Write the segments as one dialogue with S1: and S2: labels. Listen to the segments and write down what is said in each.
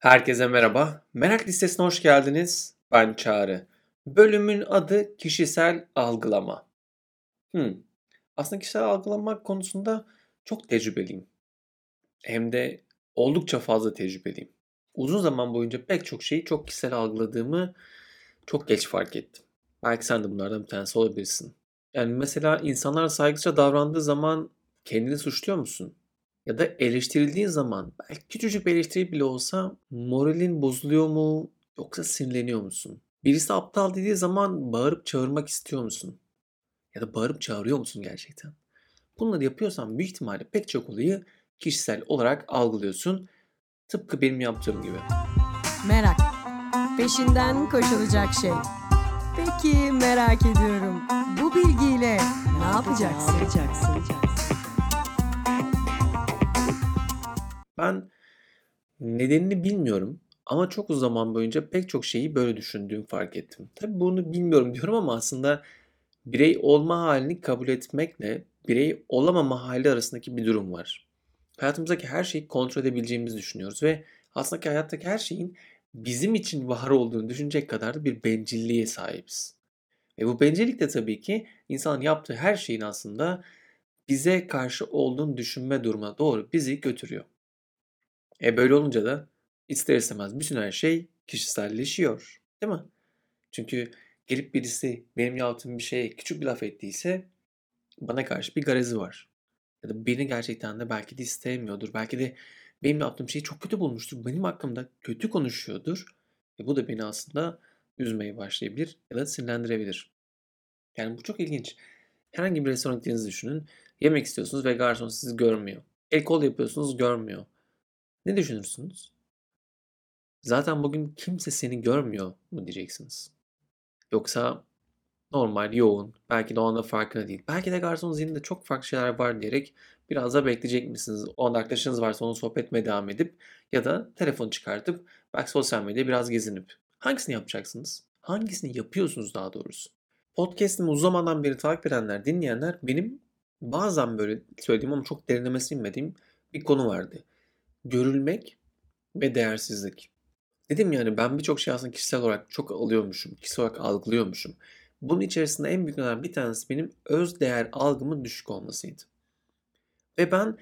S1: Herkese merhaba. Merak listesine hoş geldiniz. Ben Çağrı. Bölümün adı kişisel algılama. Hmm. Aslında kişisel algılama konusunda çok tecrübeliyim. Hem de oldukça fazla tecrübeliyim. Uzun zaman boyunca pek çok şeyi çok kişisel algıladığımı çok geç fark ettim. Belki sen de bunlardan bir tanesi olabilirsin. Yani mesela insanlar saygısızca davrandığı zaman kendini suçluyor musun? Ya da eleştirildiğin zaman belki küçücük bir eleştiri bile olsa moralin bozuluyor mu yoksa sinirleniyor musun? Birisi aptal dediği zaman bağırıp çağırmak istiyor musun? Ya da bağırıp çağırıyor musun gerçekten? Bunları yapıyorsan büyük ihtimalle pek çok olayı kişisel olarak algılıyorsun. Tıpkı benim yaptığım gibi.
S2: Merak. Peşinden koşulacak şey. Peki merak ediyorum. Bu bilgiyle ne yapacaksın? Ne yapacaksın?
S1: Ben nedenini bilmiyorum ama çok uzun zaman boyunca pek çok şeyi böyle düşündüğümü fark ettim. Tabii bunu bilmiyorum diyorum ama aslında birey olma halini kabul etmekle birey olamama hali arasındaki bir durum var. Hayatımızdaki her şeyi kontrol edebileceğimizi düşünüyoruz ve aslında hayattaki her şeyin bizim için var olduğunu düşünecek kadar da bir bencilliğe sahibiz. Ve bu bencillik de tabii ki insanın yaptığı her şeyin aslında bize karşı olduğunu düşünme durumuna doğru bizi götürüyor. E böyle olunca da ister istemez bütün her şey kişiselleşiyor. Değil mi? Çünkü gelip birisi benim yaptığım bir şeye küçük bir laf ettiyse bana karşı bir garezi var. Ya da beni gerçekten de belki de istemiyordur. Belki de benim yaptığım şeyi çok kötü bulmuştur. Benim hakkımda kötü konuşuyordur. Ve bu da beni aslında üzmeye başlayabilir ya da sinirlendirebilir. Yani bu çok ilginç. Herhangi bir restorana gittiğinizi düşünün. Yemek istiyorsunuz ve garson sizi görmüyor. El kol yapıyorsunuz görmüyor. Ne düşünürsünüz? Zaten bugün kimse seni görmüyor mu diyeceksiniz. Yoksa normal, yoğun, belki de o anda farkında değil. Belki de garson zihninde çok farklı şeyler var diyerek biraz da bekleyecek misiniz? O anda arkadaşınız varsa onun sohbet devam edip ya da telefon çıkartıp belki sosyal medyada biraz gezinip. Hangisini yapacaksınız? Hangisini yapıyorsunuz daha doğrusu? Podcast'imi uzun zamandan beri takip edenler, dinleyenler benim bazen böyle söylediğim ama çok derinlemesine inmediğim bir konu vardı görülmek ve değersizlik. Dedim yani ben birçok şey aslında kişisel olarak çok alıyormuşum, kişisel olarak algılıyormuşum. Bunun içerisinde en büyük önemli bir tanesi benim öz değer algımın düşük olmasıydı. Ve ben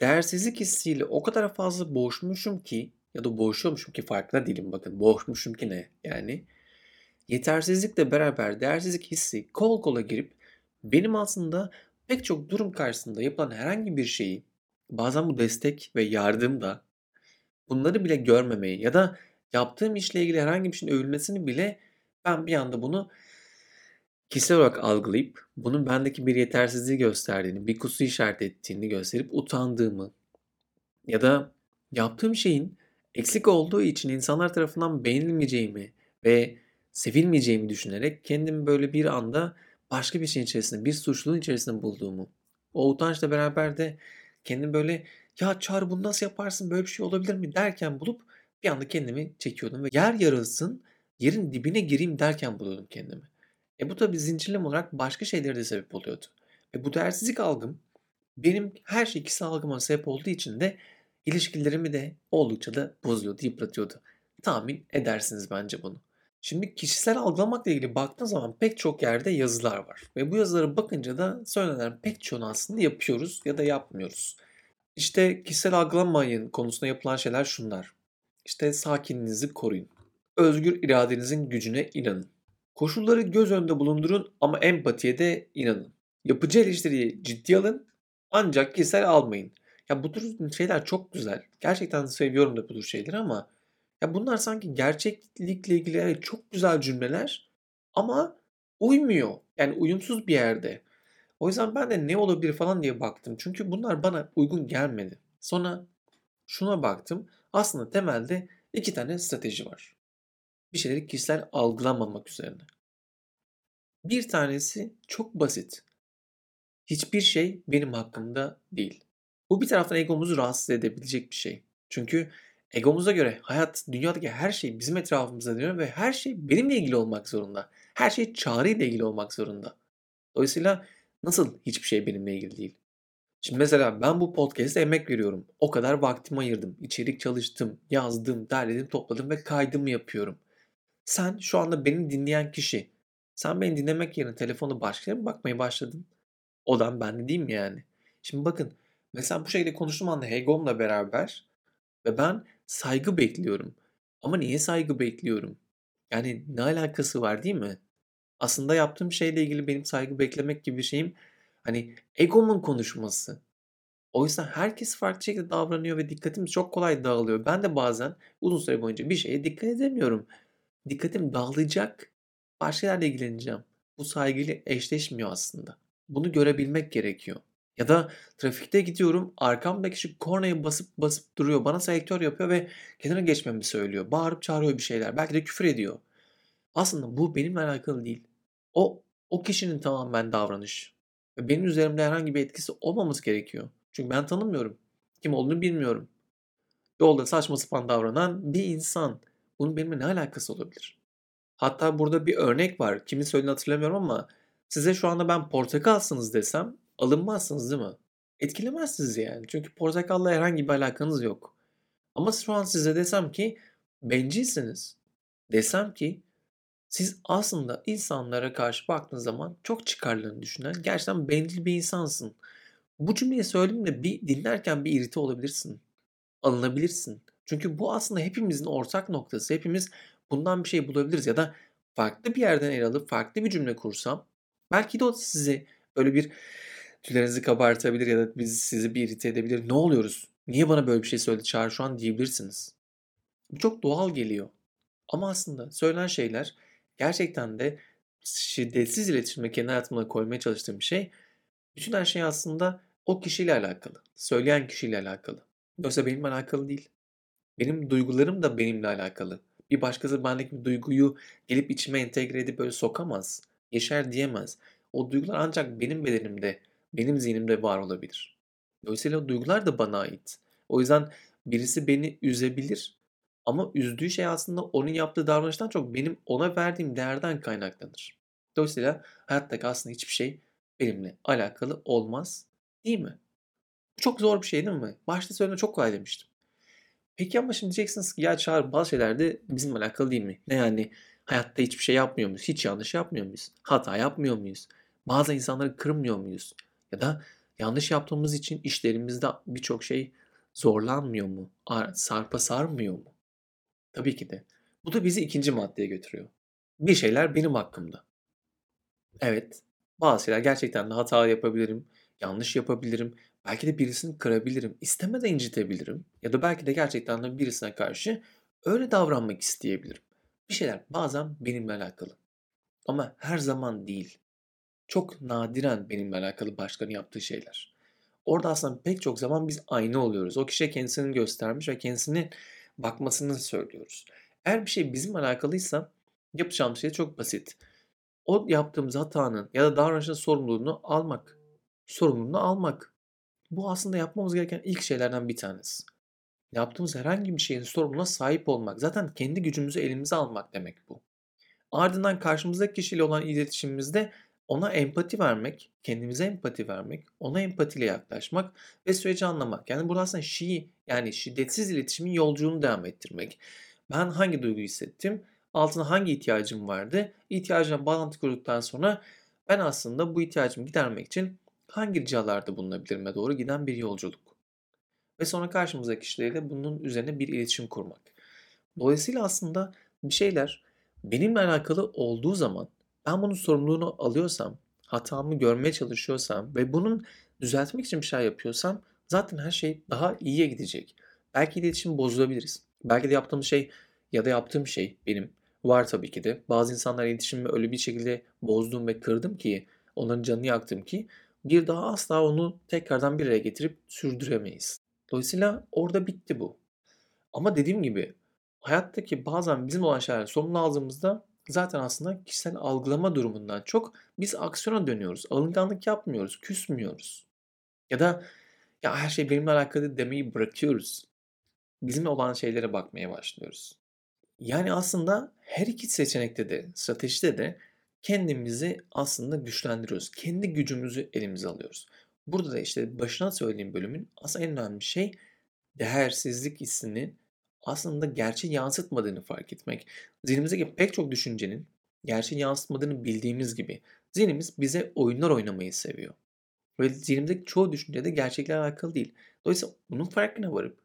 S1: değersizlik hissiyle o kadar fazla boğuşmuşum ki ya da boğuşuyormuşum ki farkında değilim bakın boğuşmuşum ki ne yani. Yetersizlikle beraber değersizlik hissi kol kola girip benim aslında pek çok durum karşısında yapılan herhangi bir şeyi bazen bu destek ve yardım da bunları bile görmemeyi ya da yaptığım işle ilgili herhangi bir şeyin övülmesini bile ben bir anda bunu kişisel olarak algılayıp bunun bendeki bir yetersizliği gösterdiğini, bir kusur işaret ettiğini gösterip utandığımı ya da yaptığım şeyin eksik olduğu için insanlar tarafından beğenilmeyeceğimi ve sevilmeyeceğimi düşünerek kendimi böyle bir anda başka bir şeyin içerisinde, bir suçluluğun içerisinde bulduğumu, o utançla beraber de kendimi böyle ya Çağrı bunu nasıl yaparsın böyle bir şey olabilir mi derken bulup bir anda kendimi çekiyordum ve yer yarılsın yerin dibine gireyim derken buluyordum kendimi. E bu tabi zincirleme olarak başka şeylere de sebep oluyordu. Ve bu değersizlik algım benim her şey kişisel algıma sebep olduğu için de ilişkilerimi de oldukça da bozuyordu, yıpratıyordu. Tahmin edersiniz bence bunu. Şimdi kişisel algılamakla ilgili baktığın zaman pek çok yerde yazılar var. Ve bu yazılara bakınca da söylenen pek çoğunu aslında yapıyoruz ya da yapmıyoruz. İşte kişisel algılamayın konusunda yapılan şeyler şunlar. İşte sakinliğinizi koruyun. Özgür iradenizin gücüne inanın. Koşulları göz önünde bulundurun ama empatiye de inanın. Yapıcı eleştiriyi ciddiye alın ancak kişisel almayın. Ya bu tür şeyler çok güzel. Gerçekten seviyorum da bu tür şeyleri ama ya bunlar sanki gerçeklikle ilgili çok güzel cümleler ama uymuyor. Yani uyumsuz bir yerde. O yüzden ben de ne olabilir falan diye baktım. Çünkü bunlar bana uygun gelmedi. Sonra şuna baktım. Aslında temelde iki tane strateji var. Bir şeyleri kişisel algılamamak üzerine. Bir tanesi çok basit. Hiçbir şey benim hakkımda değil. Bu bir taraftan egomuzu rahatsız edebilecek bir şey. Çünkü Egomuza göre hayat, dünyadaki her şey bizim etrafımızda dönüyor ve her şey benimle ilgili olmak zorunda. Her şey çağrı ile ilgili olmak zorunda. Dolayısıyla nasıl hiçbir şey benimle ilgili değil? Şimdi mesela ben bu podcast'e emek veriyorum. O kadar vaktimi ayırdım. İçerik çalıştım, yazdım, derledim, topladım ve kaydımı yapıyorum. Sen şu anda beni dinleyen kişi. Sen beni dinlemek yerine telefonu başka yere mi bakmaya başladın? Odan ben de değil mi yani? Şimdi bakın mesela bu şekilde konuştuğum anda egomla beraber ve ben saygı bekliyorum. Ama niye saygı bekliyorum? Yani ne alakası var değil mi? Aslında yaptığım şeyle ilgili benim saygı beklemek gibi bir şeyim hani egomun konuşması. Oysa herkes farklı şekilde davranıyor ve dikkatim çok kolay dağılıyor. Ben de bazen uzun süre boyunca bir şeye dikkat edemiyorum. Dikkatim dağılacak. Başka yerle ilgileneceğim. Bu saygıyla eşleşmiyor aslında. Bunu görebilmek gerekiyor. Ya da trafikte gidiyorum arkamdaki kişi kornaya basıp basıp duruyor. Bana selektör yapıyor ve kenara geçmemi söylüyor. Bağırıp çağırıyor bir şeyler. Belki de küfür ediyor. Aslında bu benimle alakalı değil. O o kişinin tamamen davranış. Ve benim üzerimde herhangi bir etkisi olmaması gerekiyor. Çünkü ben tanımıyorum. Kim olduğunu bilmiyorum. Yolda saçma sapan davranan bir insan. Bunun benimle ne alakası olabilir? Hatta burada bir örnek var. Kimin söylediğini hatırlamıyorum ama size şu anda ben portakalsınız desem alınmazsınız değil mi? Etkilemez sizi yani. Çünkü portakalla herhangi bir alakanız yok. Ama şu an size desem ki bencilsiniz. Desem ki siz aslında insanlara karşı baktığınız zaman çok çıkarlarını düşünen, gerçekten bencil bir insansın. Bu cümleyi söylediğimde bir dinlerken bir irite olabilirsin. Alınabilirsin. Çünkü bu aslında hepimizin ortak noktası. Hepimiz bundan bir şey bulabiliriz ya da farklı bir yerden el alıp farklı bir cümle kursam belki de o sizi böyle bir tüylerinizi kabartabilir ya da biz sizi bir irite edebilir. Ne oluyoruz? Niye bana böyle bir şey söyledi Çağrı şu an diyebilirsiniz. Bu çok doğal geliyor. Ama aslında söylenen şeyler gerçekten de şiddetsiz iletişime kendi hayatımda koymaya çalıştığım şey. Bütün her şey aslında o kişiyle alakalı. Söyleyen kişiyle alakalı. Yoksa benimle alakalı değil. Benim duygularım da benimle alakalı. Bir başkası bendeki bir duyguyu gelip içime entegre edip böyle sokamaz. Yeşer diyemez. O duygular ancak benim bedenimde, benim zihnimde var olabilir. Dolayısıyla o duygular da bana ait. O yüzden birisi beni üzebilir ama üzdüğü şey aslında onun yaptığı davranıştan çok benim ona verdiğim değerden kaynaklanır. Dolayısıyla hayattaki aslında hiçbir şey benimle alakalı olmaz değil mi? Çok zor bir şey değil mi? Başta söyleme çok kolay demiştim. Peki ama şimdi diyeceksiniz ki ya Çağrı bazı şeyler de bizimle alakalı değil mi? Ne yani hayatta hiçbir şey yapmıyor muyuz? Hiç yanlış yapmıyor muyuz? Hata yapmıyor muyuz? Bazı insanları kırmıyor muyuz? Ya da yanlış yaptığımız için işlerimizde birçok şey zorlanmıyor mu? Sarpa sarmıyor mu? Tabii ki de. Bu da bizi ikinci maddeye götürüyor. Bir şeyler benim hakkımda. Evet, bazı şeyler gerçekten de hata yapabilirim, yanlış yapabilirim, belki de birisini kırabilirim, istemeden incitebilirim ya da belki de gerçekten de birisine karşı öyle davranmak isteyebilirim. Bir şeyler bazen benimle alakalı. Ama her zaman değil. Çok nadiren benimle alakalı başkalarının yaptığı şeyler. Orada aslında pek çok zaman biz aynı oluyoruz. O kişiye kendisini göstermiş ve kendisini bakmasını söylüyoruz. Eğer bir şey bizim alakalıysa yapacağımız şey çok basit. O yaptığımız hatanın ya da davranışın sorumluluğunu almak. Sorumluluğunu almak. Bu aslında yapmamız gereken ilk şeylerden bir tanesi. Yaptığımız herhangi bir şeyin sorumluluğuna sahip olmak. Zaten kendi gücümüzü elimize almak demek bu. Ardından karşımızdaki kişiyle olan iletişimimizde ona empati vermek, kendimize empati vermek, ona empatiyle yaklaşmak ve süreci anlamak. Yani burada aslında şi yani şiddetsiz iletişimin yolculuğunu devam ettirmek. Ben hangi duygu hissettim? Altına hangi ihtiyacım vardı? İhtiyacına bağlantı kurduktan sonra ben aslında bu ihtiyacımı gidermek için hangi ricalarda bulunabilirime doğru giden bir yolculuk. Ve sonra karşımızdaki kişilerle bunun üzerine bir iletişim kurmak. Dolayısıyla aslında bir şeyler benimle alakalı olduğu zaman ben bunun sorumluluğunu alıyorsam, hatamı görmeye çalışıyorsam ve bunun düzeltmek için bir şey yapıyorsam zaten her şey daha iyiye gidecek. Belki iletişim bozulabiliriz. Belki de yaptığım şey ya da yaptığım şey benim var tabii ki de. Bazı insanlar iletişimimi öyle bir şekilde bozdum ve kırdım ki onların canını yaktım ki bir daha asla onu tekrardan bir araya getirip sürdüremeyiz. Dolayısıyla orada bitti bu. Ama dediğim gibi hayattaki bazen bizim olan şeyler sorumlu aldığımızda zaten aslında kişisel algılama durumundan çok biz aksiyona dönüyoruz. Alınganlık yapmıyoruz, küsmüyoruz. Ya da ya her şey benimle alakalı demeyi bırakıyoruz. Bizimle olan şeylere bakmaya başlıyoruz. Yani aslında her iki seçenekte de, stratejide de kendimizi aslında güçlendiriyoruz. Kendi gücümüzü elimize alıyoruz. Burada da işte başına söylediğim bölümün aslında en önemli şey değersizlik hissini aslında gerçeği yansıtmadığını fark etmek. Zihnimizdeki pek çok düşüncenin gerçeği yansıtmadığını bildiğimiz gibi zihnimiz bize oyunlar oynamayı seviyor. Ve zihnimizdeki çoğu düşünce de gerçekle alakalı değil. Dolayısıyla bunun farkına varıp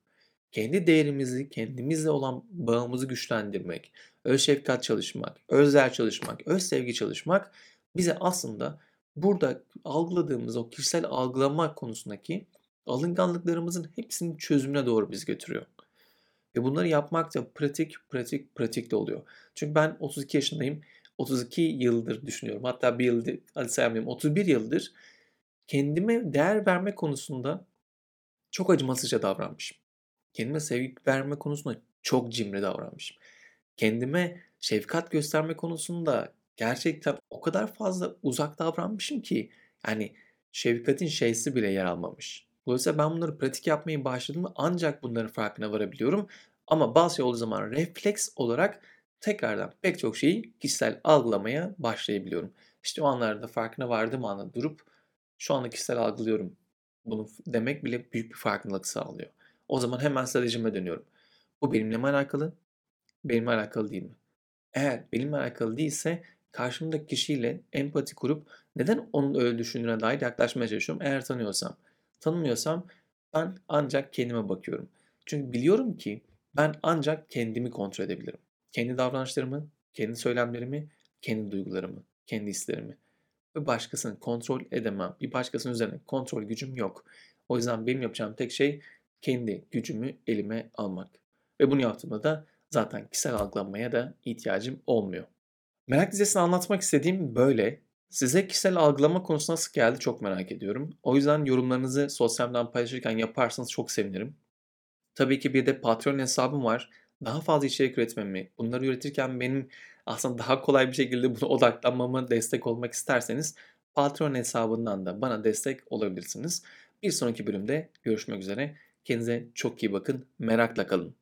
S1: kendi değerimizi, kendimizle olan bağımızı güçlendirmek, öz şefkat çalışmak, özler çalışmak, öz sevgi çalışmak bize aslında burada algıladığımız o kişisel algılama konusundaki alınganlıklarımızın hepsinin çözümüne doğru biz götürüyor. Ve bunları yapmak da pratik, pratik, pratik de oluyor. Çünkü ben 32 yaşındayım. 32 yıldır düşünüyorum. Hatta bir yıldır, hadi saymayayım 31 yıldır kendime değer verme konusunda çok acımasızca davranmışım. Kendime sevgi verme konusunda çok cimri davranmışım. Kendime şefkat gösterme konusunda gerçekten o kadar fazla uzak davranmışım ki yani şefkatin şeysi bile yer almamış. Dolayısıyla ben bunları pratik yapmayı başladığımda ancak bunların farkına varabiliyorum. Ama bazı şey olduğu zaman refleks olarak tekrardan pek çok şeyi kişisel algılamaya başlayabiliyorum. İşte o anlarda farkına vardığım anda durup şu anda kişisel algılıyorum bunu demek bile büyük bir farkındalık sağlıyor. O zaman hemen stratejime dönüyorum. Bu benimle mi alakalı? Benimle alakalı değil mi? Eğer benimle alakalı değilse karşımdaki kişiyle empati kurup neden onun öyle düşündüğüne dair yaklaşmaya çalışıyorum. Eğer tanıyorsam. Tanımıyorsam ben ancak kendime bakıyorum. Çünkü biliyorum ki ben ancak kendimi kontrol edebilirim. Kendi davranışlarımı, kendi söylemlerimi, kendi duygularımı, kendi hislerimi. Ve başkasını kontrol edemem. Bir başkasının üzerine kontrol gücüm yok. O yüzden benim yapacağım tek şey kendi gücümü elime almak. Ve bunu yaptığımda da zaten kişisel algılanmaya da ihtiyacım olmuyor. Merak dizesini anlatmak istediğim böyle. Size kişisel algılama konusu nasıl geldi çok merak ediyorum. O yüzden yorumlarınızı sosyal medyadan paylaşırken yaparsanız çok sevinirim. Tabii ki bir de Patreon hesabım var. Daha fazla içerik üretmemi, bunları üretirken benim aslında daha kolay bir şekilde buna odaklanmama destek olmak isterseniz Patreon hesabından da bana destek olabilirsiniz. Bir sonraki bölümde görüşmek üzere. Kendinize çok iyi bakın. Merakla kalın.